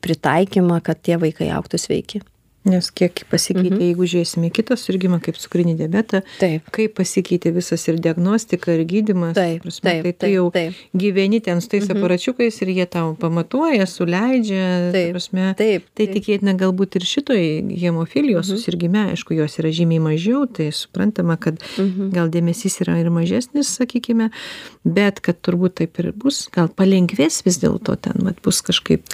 pritaikymą, kad tie vaikai auktų sveiki. Nes kiek pasikeitė, mhm. jeigu žiūrėsime kitą surgymą, kaip cukrinį diabetą, kaip pasikeitė visas ir diagnostika, ir gydimas. Taip, prasme, tai tu jau gyveni ten su tais mhm. aparačiukais ir jie tau pamatuoja, suleidžia. Taip, prasme, tai tikėtina galbūt ir šitoj hemofilijos mhm. susirgyme, aišku, jos yra žymiai mažiau, tai suprantama, kad gal dėmesys yra ir mažesnis, sakykime, bet kad turbūt taip ir bus, gal palengvės vis dėlto ten, vat, bus kažkaip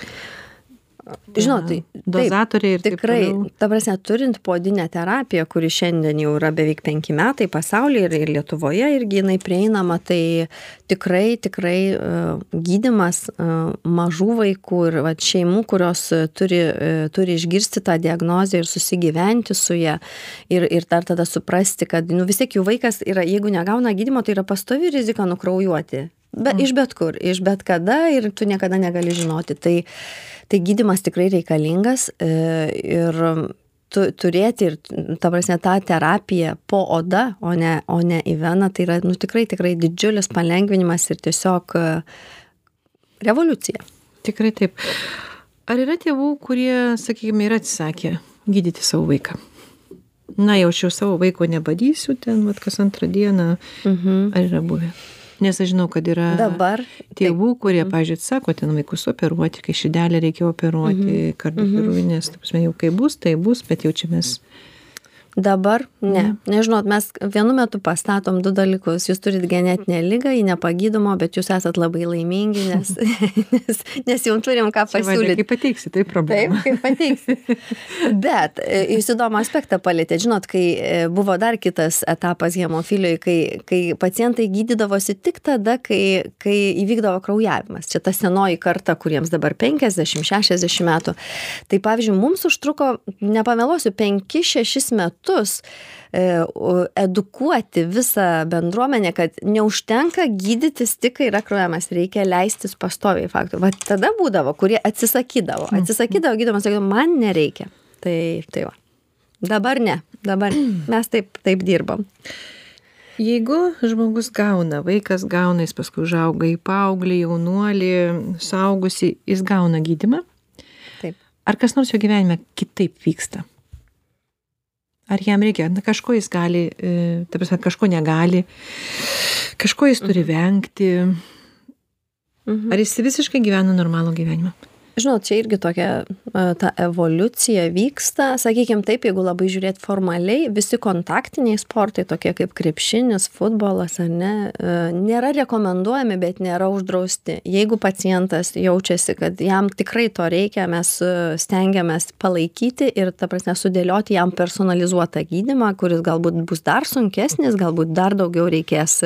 Žinot, tai dozatoriai ir tikrai, ta prasme, turint podinę terapiją, kuri šiandien jau yra beveik penki metai pasaulyje ir, ir Lietuvoje irgi jinai prieinama, tai tikrai, tikrai uh, gydimas uh, mažų vaikų ir va, šeimų, kurios turi, uh, turi išgirsti tą diagnozę ir susigyventi su ją ir, ir dar tada suprasti, kad nu, vis tiek jų vaikas yra, jeigu negauna gydimo, tai yra pastovi rizika nukraujuoti. Be, mm. Iš bet kur, iš bet kada ir tu niekada negali žinoti. Tai, tai gydimas tikrai reikalingas e, ir tu, turėti ir, ta prasme, tą terapiją po oda, o ne, o ne į veną, tai yra nu, tikrai, tikrai didžiulis palengvinimas ir tiesiog e, revoliucija. Tikrai taip. Ar yra tėvų, kurie, sakykime, yra atsisakę gydyti savo vaiką? Na, jau šiau savo vaiko nebadysiu ten, vat, kas antrą dieną. Mhm. Ar yra buvę? Nes aš žinau, kad yra Dabar, tėvų, kurie, mhm. pažiūrėjau, sako, ten vaikus operuoti, kai šidelę reikia operuoti, mhm. kardiochirurginės, taip prasme, jau kai bus, tai bus, bet jau čia mes Dabar ne. Mhm. Nežinot, mes vienu metu pastatom du dalykus. Jūs turit genetinę lygą, ji nepagydomo, bet jūs esat labai laimingi, nes, nes, nes jau turim ką pasiūlyti. Kaip pateiksi, tai Taip, problema. kaip pateiksi. Bet e, jūs įdomų aspektą palėtėte. Žinot, kai e, buvo dar kitas etapas hemofilijoje, kai, kai pacientai gydydavosi tik tada, kai, kai įvykdavo kraujavimas. Čia ta senoji karta, kuriems dabar 50-60 metų. Tai pavyzdžiui, mums užtruko, nepameluosiu, 5-6 metus e, u- edukuoti visą bendruomenę, kad neužtenka gydytis tik, kai yra kraujavimas, reikia leistis pastoviai faktų. Va tada būdavo, kurie atsisakydavo. Atsisakydavo gydomas, sakydavo, man nereikia. Tai, tai va. Dabar ne, dabar mes taip, taip dirbam. Jeigu žmogus gauna, vaikas gauna, jis paskui užauga į paauglį, jaunuolį, saugusi, jis gauna gydimą, Taip. ar kas nors jo gyvenime kitaip vyksta? Ar jam reikia, na kažko jis gali, e, ta prasme, kažko negali, kažko jis turi vengti, Mhm. ar jis visiškai gyvena normalų gyvenimą? Žinot, čia irgi tokia ta evoliucija vyksta, sakykime taip, jeigu labai žiūrėt formaliai, visi kontaktiniai sportai, tokie kaip krepšinis, futbolas ar ne, nėra rekomenduojami, bet nėra uždrausti. Jeigu pacientas jaučiasi, kad jam tikrai to reikia, mes stengiamės palaikyti ir, ta prasme, sudėlioti jam personalizuotą gydimą, kuris galbūt bus dar sunkesnis, galbūt dar daugiau reikės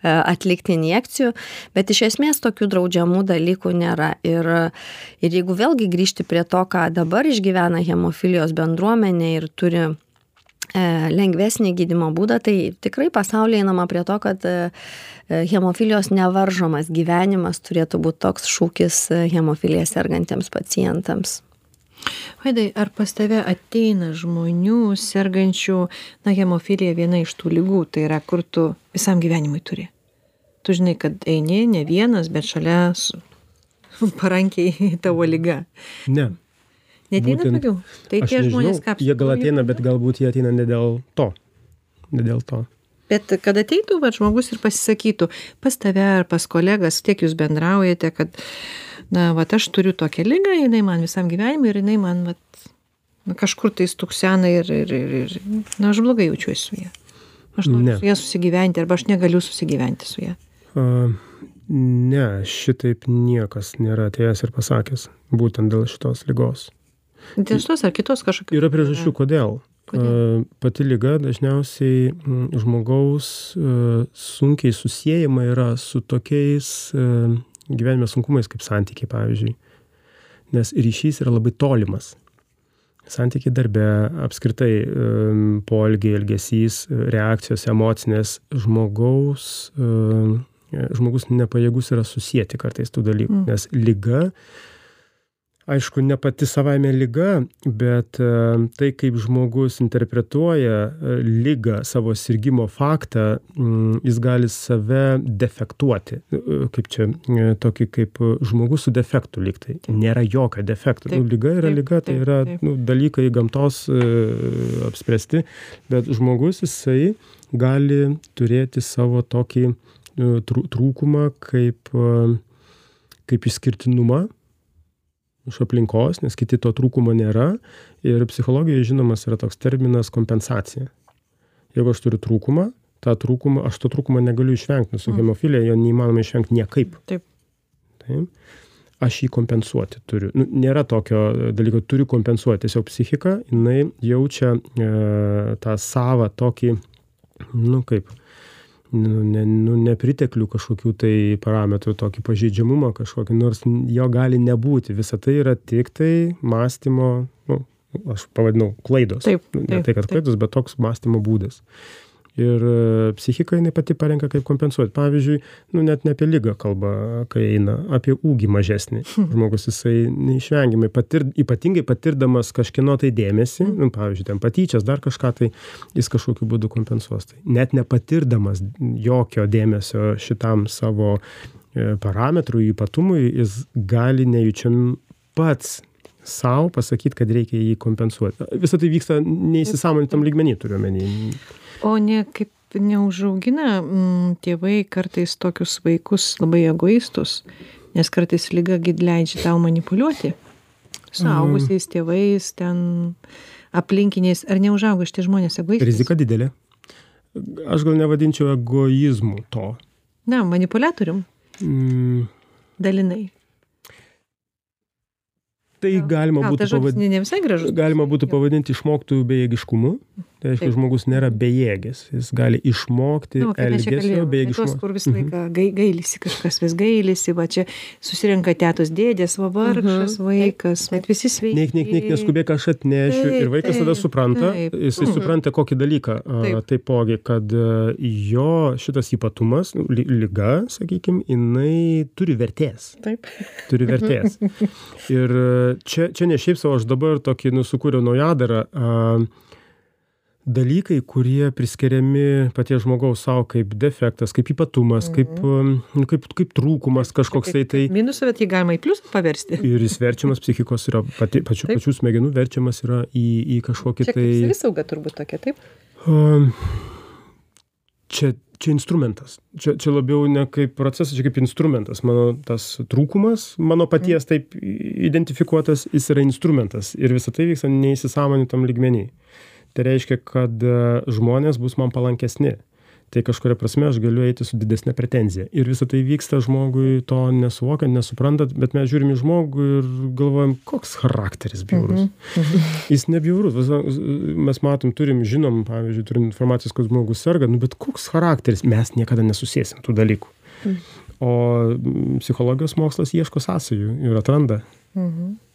atlikti injekcijų, bet iš esmės tokių draudžiamų dalykų nėra. Ir, ir jeigu vėlgi grįžti prie to, ką dabar išgyvena hemofilijos bendruomenė ir turi e, lengvesnį gydimo būdą, tai tikrai pasaulyje einama prie to, kad e, e, hemofilijos nevaržomas gyvenimas turėtų būti toks šūkis e, hemofilija sergantiems pacientams. Vaidai, ar pas tave ateina žmonių sergančių, na, hemofilija viena iš tų lygų, tai yra, kur tu visam gyvenimui turi. Tu žinai, kad eini ne vienas, bet šalia parankiai tavo lyga. Ne. Neteina Būtent tokių. Tai tie nežinau, žmonės ką Jie gal ateina, bet galbūt jie ateina ne dėl to. Ne dėl to. Bet kad ateitų va, žmogus ir pasisakytų pas tave ar pas kolegas, tiek jūs bendraujate, kad, na, va, aš turiu tokią lygą, jinai man visam gyvenimui ir jinai man, va, na, kažkur tai stuksena ir, ir, ir, ir, na, aš blogai jaučiuosi su ja. Aš noriu Ne. su ja susigyventi arba aš negaliu susigyventi su ja. A, ne, šitaip niekas nėra atėjęs ir pasakęs. Būtent dėl šitos lygos. Dėl šitos ar kitos kažkokios. Yra priežasčių, kodėl. Kodėl? Pati lyga dažniausiai žmogaus sunkiai susijęjama yra su tokiais gyvenime sunkumais kaip santykiai, pavyzdžiui. Nes ryšys yra labai tolimas. Santykiai darbe, apskritai em, poelgiai, elgesys, reakcijos emocinės žmogaus, žmogus nepajėgus yra susijęti kartais tų dalykų. Mm. Nes lyga, aišku, ne pati savaime lyga, bet e, tai, kaip žmogus interpretuoja e, lygą, savo sirgymo faktą, mm, jis gali save defektuoti. E, Kaip čia, tokį kaip žmogus su defektu liktai. Nėra jokio defekto. Taip, Nu, lyga yra taip, lyga, tai taip, yra taip. nu, dalykai gamtos apspręsti, bet žmogus jisai gali turėti savo tokį trū- trūkumą kaip, e, kaip išskirtinumą iš aplinkos, nes kiti to trūkumo nėra. Ir psichologijoje žinomas yra toks terminas kompensacija. Jeigu aš turiu trūkumą, tą trūkumą, aš to trūkumo negaliu išvengti, nes su Mm. hemofilija jo neįmanoma išvengti niekaip. Taip. Taip. Aš jį kompensuoti turiu. Nu, nėra tokio dalyko, turiu kompensuoti. Tiesiog psichika, jinai jaučia e, tą savą tokį, nu kaip, nu, ne, nu, nepriteklių kažkokių tai parametrų, tokį pažeidžiamumą kažkokį, nors jo gali nebūti. Visa tai yra tik tai mąstymo, nu, aš pavadinau, klaidos. Ne tai, kad klaidos, bet toks mąstymo būdas. Ir e, psichika jinai pati parenka, kaip kompensuoti. Pavyzdžiui, nu, net ne apie lygą kalba, kai eina, apie ūgį mažesnį. Žmogus jisai neišvengiamai, patir, ypatingai patirdamas kažkieno tai dėmesį, nu, pavyzdžiui, ten patyčias, dar kažką, tai jis kažkokiu būdu kompensuos. Tai net nepatirdamas jokio dėmesio šitam savo e, parametrui, ypatumui, jis gali nejučiam pats savo pasakyti, kad reikia jį kompensuoti. Visą tai vyksta neįsisamonintam lygmenį, turiu menį. O ne kaip neužaugina mm, tėvai kartais tokius vaikus labai egoistus, nes kartais lyga leidžia tau manipuliuoti. Suaugusiais tėvais ten aplinkiniais ar neužauga šitie žmonės egoistais? Rizika didelė. Aš gal nevadinčiau egoizmu to. Na manipuliatorium. Mm, dalinai. Tai galima gal būtų pavadinti galima būtų pavadinti išmoktu bejėgiškumu tai reiškia Taip. žmogus nėra bejėgis jis gali išmokti Nu, elgesio kalbėjom, apie tuos, bejėgiškumo kur visą laiką gai, gailisi, kažkas vis gailisi, va čia susirenka tėtos dėdės, va vargšas Mhm. vaikas, bet visi sveiki. Neik, neik, neik, neskubėk, aš atnešiu. Taip, ir vaikas tada taip, supranta, taip. jisai Mhm. supranta kokį dalyką. a, Taip. Taipogi, kad a, jo šitas ypatumas, nu, li- lyga, sakykime, jinai turi vertės. Taip. Turi vertės. Ir a, čia, čia ne šiaip savo, aš dabar tokį nusukūriau naujadarą. a, Dalykai, kurie priskiriami paties žmogaus savo kaip defektas, kaip ypatumas, kaip, a, nu, kaip, kaip trūkumas kažkoksai tai. Minusą, bet jį galima į pliusą paversti. Ir jis verčiamas psichikos yra, pati, pačių, pačių smegenų verčiamas yra į, į kažkokį tai... savisauga turbūt tokia, taip? Um, čia, čia instrumentas. Čia, čia labiau ne kaip procesas, čia kaip instrumentas. Mano tas trūkumas, mano paties taip identifikuotas, jis yra instrumentas. Ir visą tai vyksta neįsisamonintam lygmenį. Tai reiškia, kad e, žmonės bus man palankesni. Tai kažkuria prasme aš galiu eiti su didesnė pretenzija. Ir visą tai vyksta žmogui to nesuvokiant, nesuprantant, bet mes žiūrim į žmogų ir galvojam, koks charakteris bjaurus. Jis nebjaurus. Mes matom, turim, žinom, pavyzdžiui, turim informacijos, kad žmogus serga, nu, bet koks charakteris, mes niekada nesusiesim tų dalykų. O mm, psichologijos mokslas ieško sąsajų ir atranda.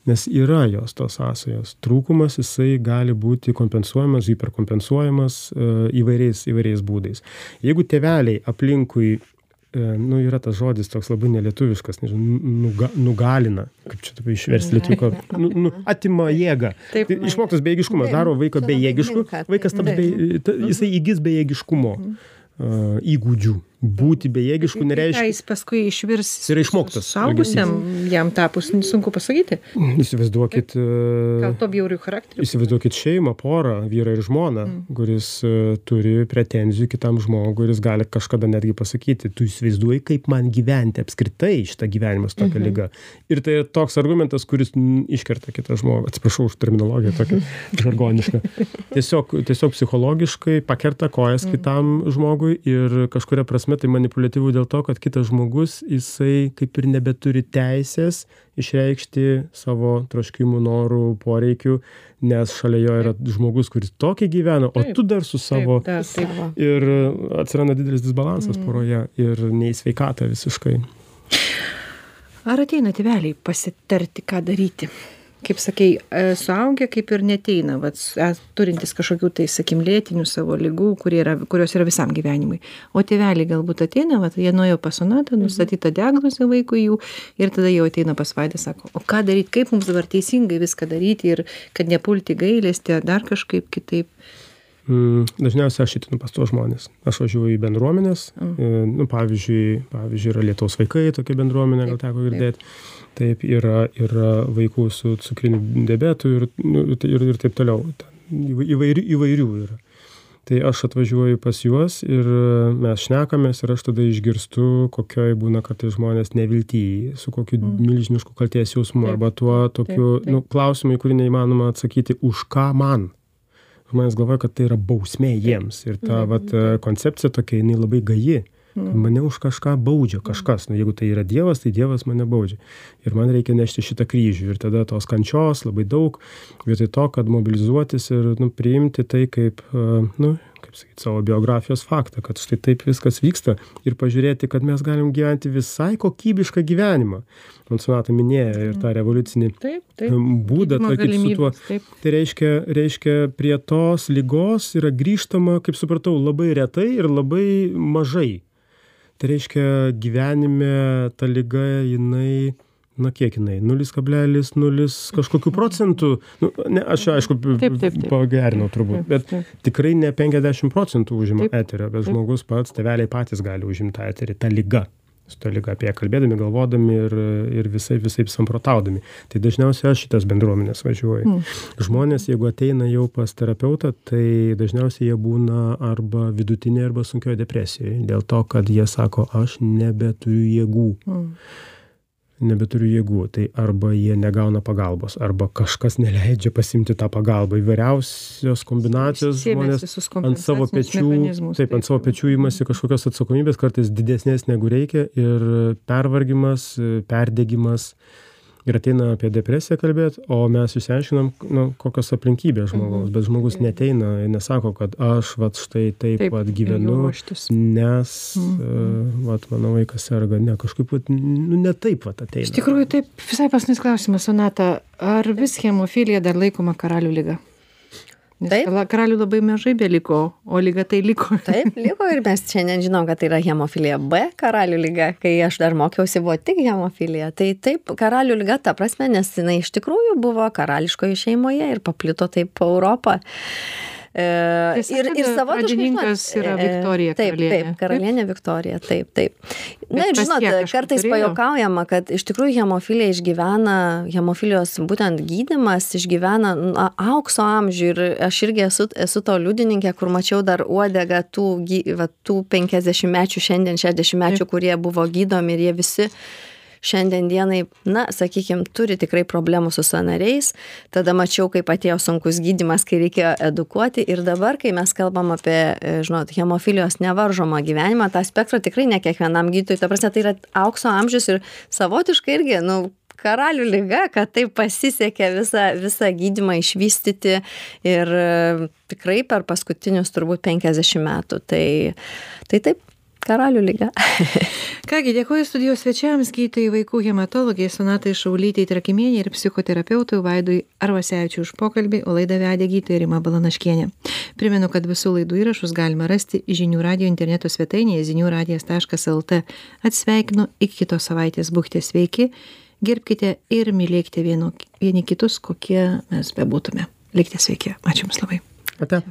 Nes yra jos tos sąsajos. Trūkumas jisai gali būti kompensuojamas, hiperkompensuojamas e, įvairiais, įvairiais būdais. Jeigu teveliai aplinkui, e, nu yra tas žodis toks labai nelietuviškas, nežinau, nuga, nugalina, kaip čia taip išversti lietuvių, nu, nu, atima jėgą. Taip. Tai Išmoktas bejėgiškumas daro vaiką bejėgišku, vaikas taps be, ta, jisai įgis bejėgiškumo a, įgūdžių. Būti bejėgišku Ką nereiškia, jis paskui išvirs. Jis yra išmoktas Saugusiam jam tapus, sunku pasakyti. įsivaizduokit, Gal a, to bjaurių charakterių. įsivaizduokit šeimą, porą, vyrą ir žmoną, kuris a, turi pretenzijų kitam žmogui jis gali kažkada netgi pasakyti, tu įsivaizduoji, kaip man gyventi apskritai šitą gyvenimą su tokia lyga. Ir tai toks argumentas, kuris mm, iškerta kitą žmogų. Atsiprašau už terminologiją tokią žargonišką. Tiesiog, tiesiog psichologiškai pakerta kojas kitam žmogui ir kažkuria prasme tai manipuliatyvu dėl to, kad kitas žmogus, jisai kaip ir nebeturi teisės išreikšti savo troškimų, norų, poreikių, nes šalia jo yra žmogus, kuris tokį gyvena, o tu dar su savo... Ir atsiranda didelis disbalansas poroje ir neįsveikata visiškai. Ar ateina tėveliai pasitarti, ką daryti? Kaip sakei, e, suaugę kaip ir neteina, vat, e, turintis kažkokių tai, sakim, lėtinių savo lygų, kurie yra, kurios yra visam gyvenimui. O tėveliai galbūt ateina, vat, jie nuėjo pas sonatą, nustatyta diagnozė vaikui jų ir tada jau ateina pas vaidą, sako, o ką daryti, kaip mums dabar teisingai viską daryti ir kad nepulti gailestį, ar dar kažkaip kitaip. Mm, Dažniausiai aš įtinu pas tuos žmonės. Aš važiuoju į bendruomenės, mm. nu, pavyzdžiui, pavyzdžiui, yra Lietuvos vaikai, tokia bendruomenė, gal teko girdėti. Taip, yra, yra vaikų su cukriniu diabetu ir, nu, ir, ir taip toliau. Įvairių, įvairių yra. Tai aš atvažiuoju pas juos ir mes šnekamės ir aš tada išgirstu, kokioj būna kartais žmonės neviltyje, su kokiu mm. milžinišku kalties jausmu Taip, arba tuo tokiu taip. Nu, klausimu, į kurį neįmanoma atsakyti, už ką man žmonės galvoja, kad tai yra bausmė jiems. Ir ta vat, koncepcija tokia, jinai labai gaji. kad Mane už kažką baudžia kažkas. Nu, jeigu tai yra Dievas, tai Dievas mane baudžia. Ir man reikia nešti šitą kryžių. Ir tada tos kančios labai daug, vietoj to, kad mobilizuotis ir nu, priimti tai kaip, e, nu, kaip sakyti, savo biografijos faktą, kad štai taip viskas vyksta ir pažiūrėti, kad mes galim gyventi visai kokybišką gyvenimą. Man Sonata minėjo ir tą revoliucinį Taip, taip. būdą, tvarkytis su tuo. Taip. Tai reiškia, reiškia, prie tos lygos yra grįžtama, kaip supratau, labai retai ir labai mažai. Tai reiškia, gyvenime ta lyga, jinai, na kiek jinai, 0,0 kažkokių procentų, nu, ne, aš čia, aišku, taip, taip. pagerinau turbūt, bet tikrai ne 50 procentų užima eterio, bet žmogus pats, teveliai patys gali užimti tą eterį, tą lygą. Su tą lygą apie ją kalbėdami, galvodami ir, ir visai, visai samprotaudami. Tai dažniausiai aš šitas bendruomenės važiuoju. Mm. Žmonės, jeigu ateina jau pas terapeutą, tai dažniausiai jie būna arba vidutinė, arba sunkioje depresijoje. Dėl to, kad jie sako, aš nebeturiu jėgų. Nebeturiu jėgų tai arba jie negauna pagalbos arba kažkas neleidžia pasiimti tą pagalbą. Įvairiausios kombinacijos žmonės ant savo pečių taip ant savo pečių imasi kažkokios atsakomybės kartais didesnės negu reikia ir pervargimas perdegimas ir ateina apie depresiją kalbėt o mes išsiaiškinam nu kokios aplinkybės žmogaus bet žmogus neateina ir nesako kad aš vat štai taip vat gyvenu nes vat mano vaikas serga. Ne kažkaip vat nu ne taip vat ateina. Iš tikrųjų taip visai paskutinis klausimas sonata. Ar vis hemofilija dar laikoma karalių liga Taip. Karalių labai mažai beliko, o lyga tai liko. Taip, liko ir mes šiandien žinom, kad tai yra hemofilija B karalių lyga. Kai aš dar mokiausi, buvo tik hemofilija. Tai taip, karalių lyga ta prasme, nes jinai iš tikrųjų buvo karališkoje šeimoje ir paplito taip po Europą. E, ir, ir savotiškas yra e, Viktorija. Taip, karalienė. taip, karalienė Viktorija, taip, taip. Na ir žinot, kartais pajokaujama, kad iš tikrųjų hemofilija išgyvena, hemofilijos būtent gydimas išgyvena na, aukso amžių ir aš irgi esu, esu to liudininkė, kur mačiau dar uodegą tų, va, tų 50 mečių, šiandien 60 mečių, kurie buvo gydomi ir jie visi šiandien dienai, na, sakykime, turi tikrai problemų su sanariais. Tada mačiau, kaip atėjo sunkus gydimas, kai reikėjo edukuoti. Ir dabar, kai mes kalbam apie, e, žinot, hemofilijos nevaržomą gyvenimą, tą spektrą tikrai ne kiekvienam gydytojui. Ta prasme, tai yra aukso amžius ir savotiškai irgi, nu, karalių lyga, kad taip pasisekė visą, visą gydimą išvystyti ir e, tikrai per paskutinius turbūt 50 metų. Tai, tai taip, karalių lyga. Kągi, dėkuoju studijos svečiams, gydytojai vaikų hematologiai Sonatai Šaulytei Trakimienė ir psichoterapeutui Vaidui Arvasevičiui už pokalbį, o laidą vedė gydytoja Rima Balanaškienė. Primenu, kad visų laidų įrašus galima rasti žinių radio interneto svetainėje ziniųradijas.lt. Atsveikinu, iki kitos savaitės būkite sveiki, gerbkite ir mylėkite vienu, vieni kitus, kokie mes bebūtume. Likite sveiki. Ačiū Jums labai. Ate.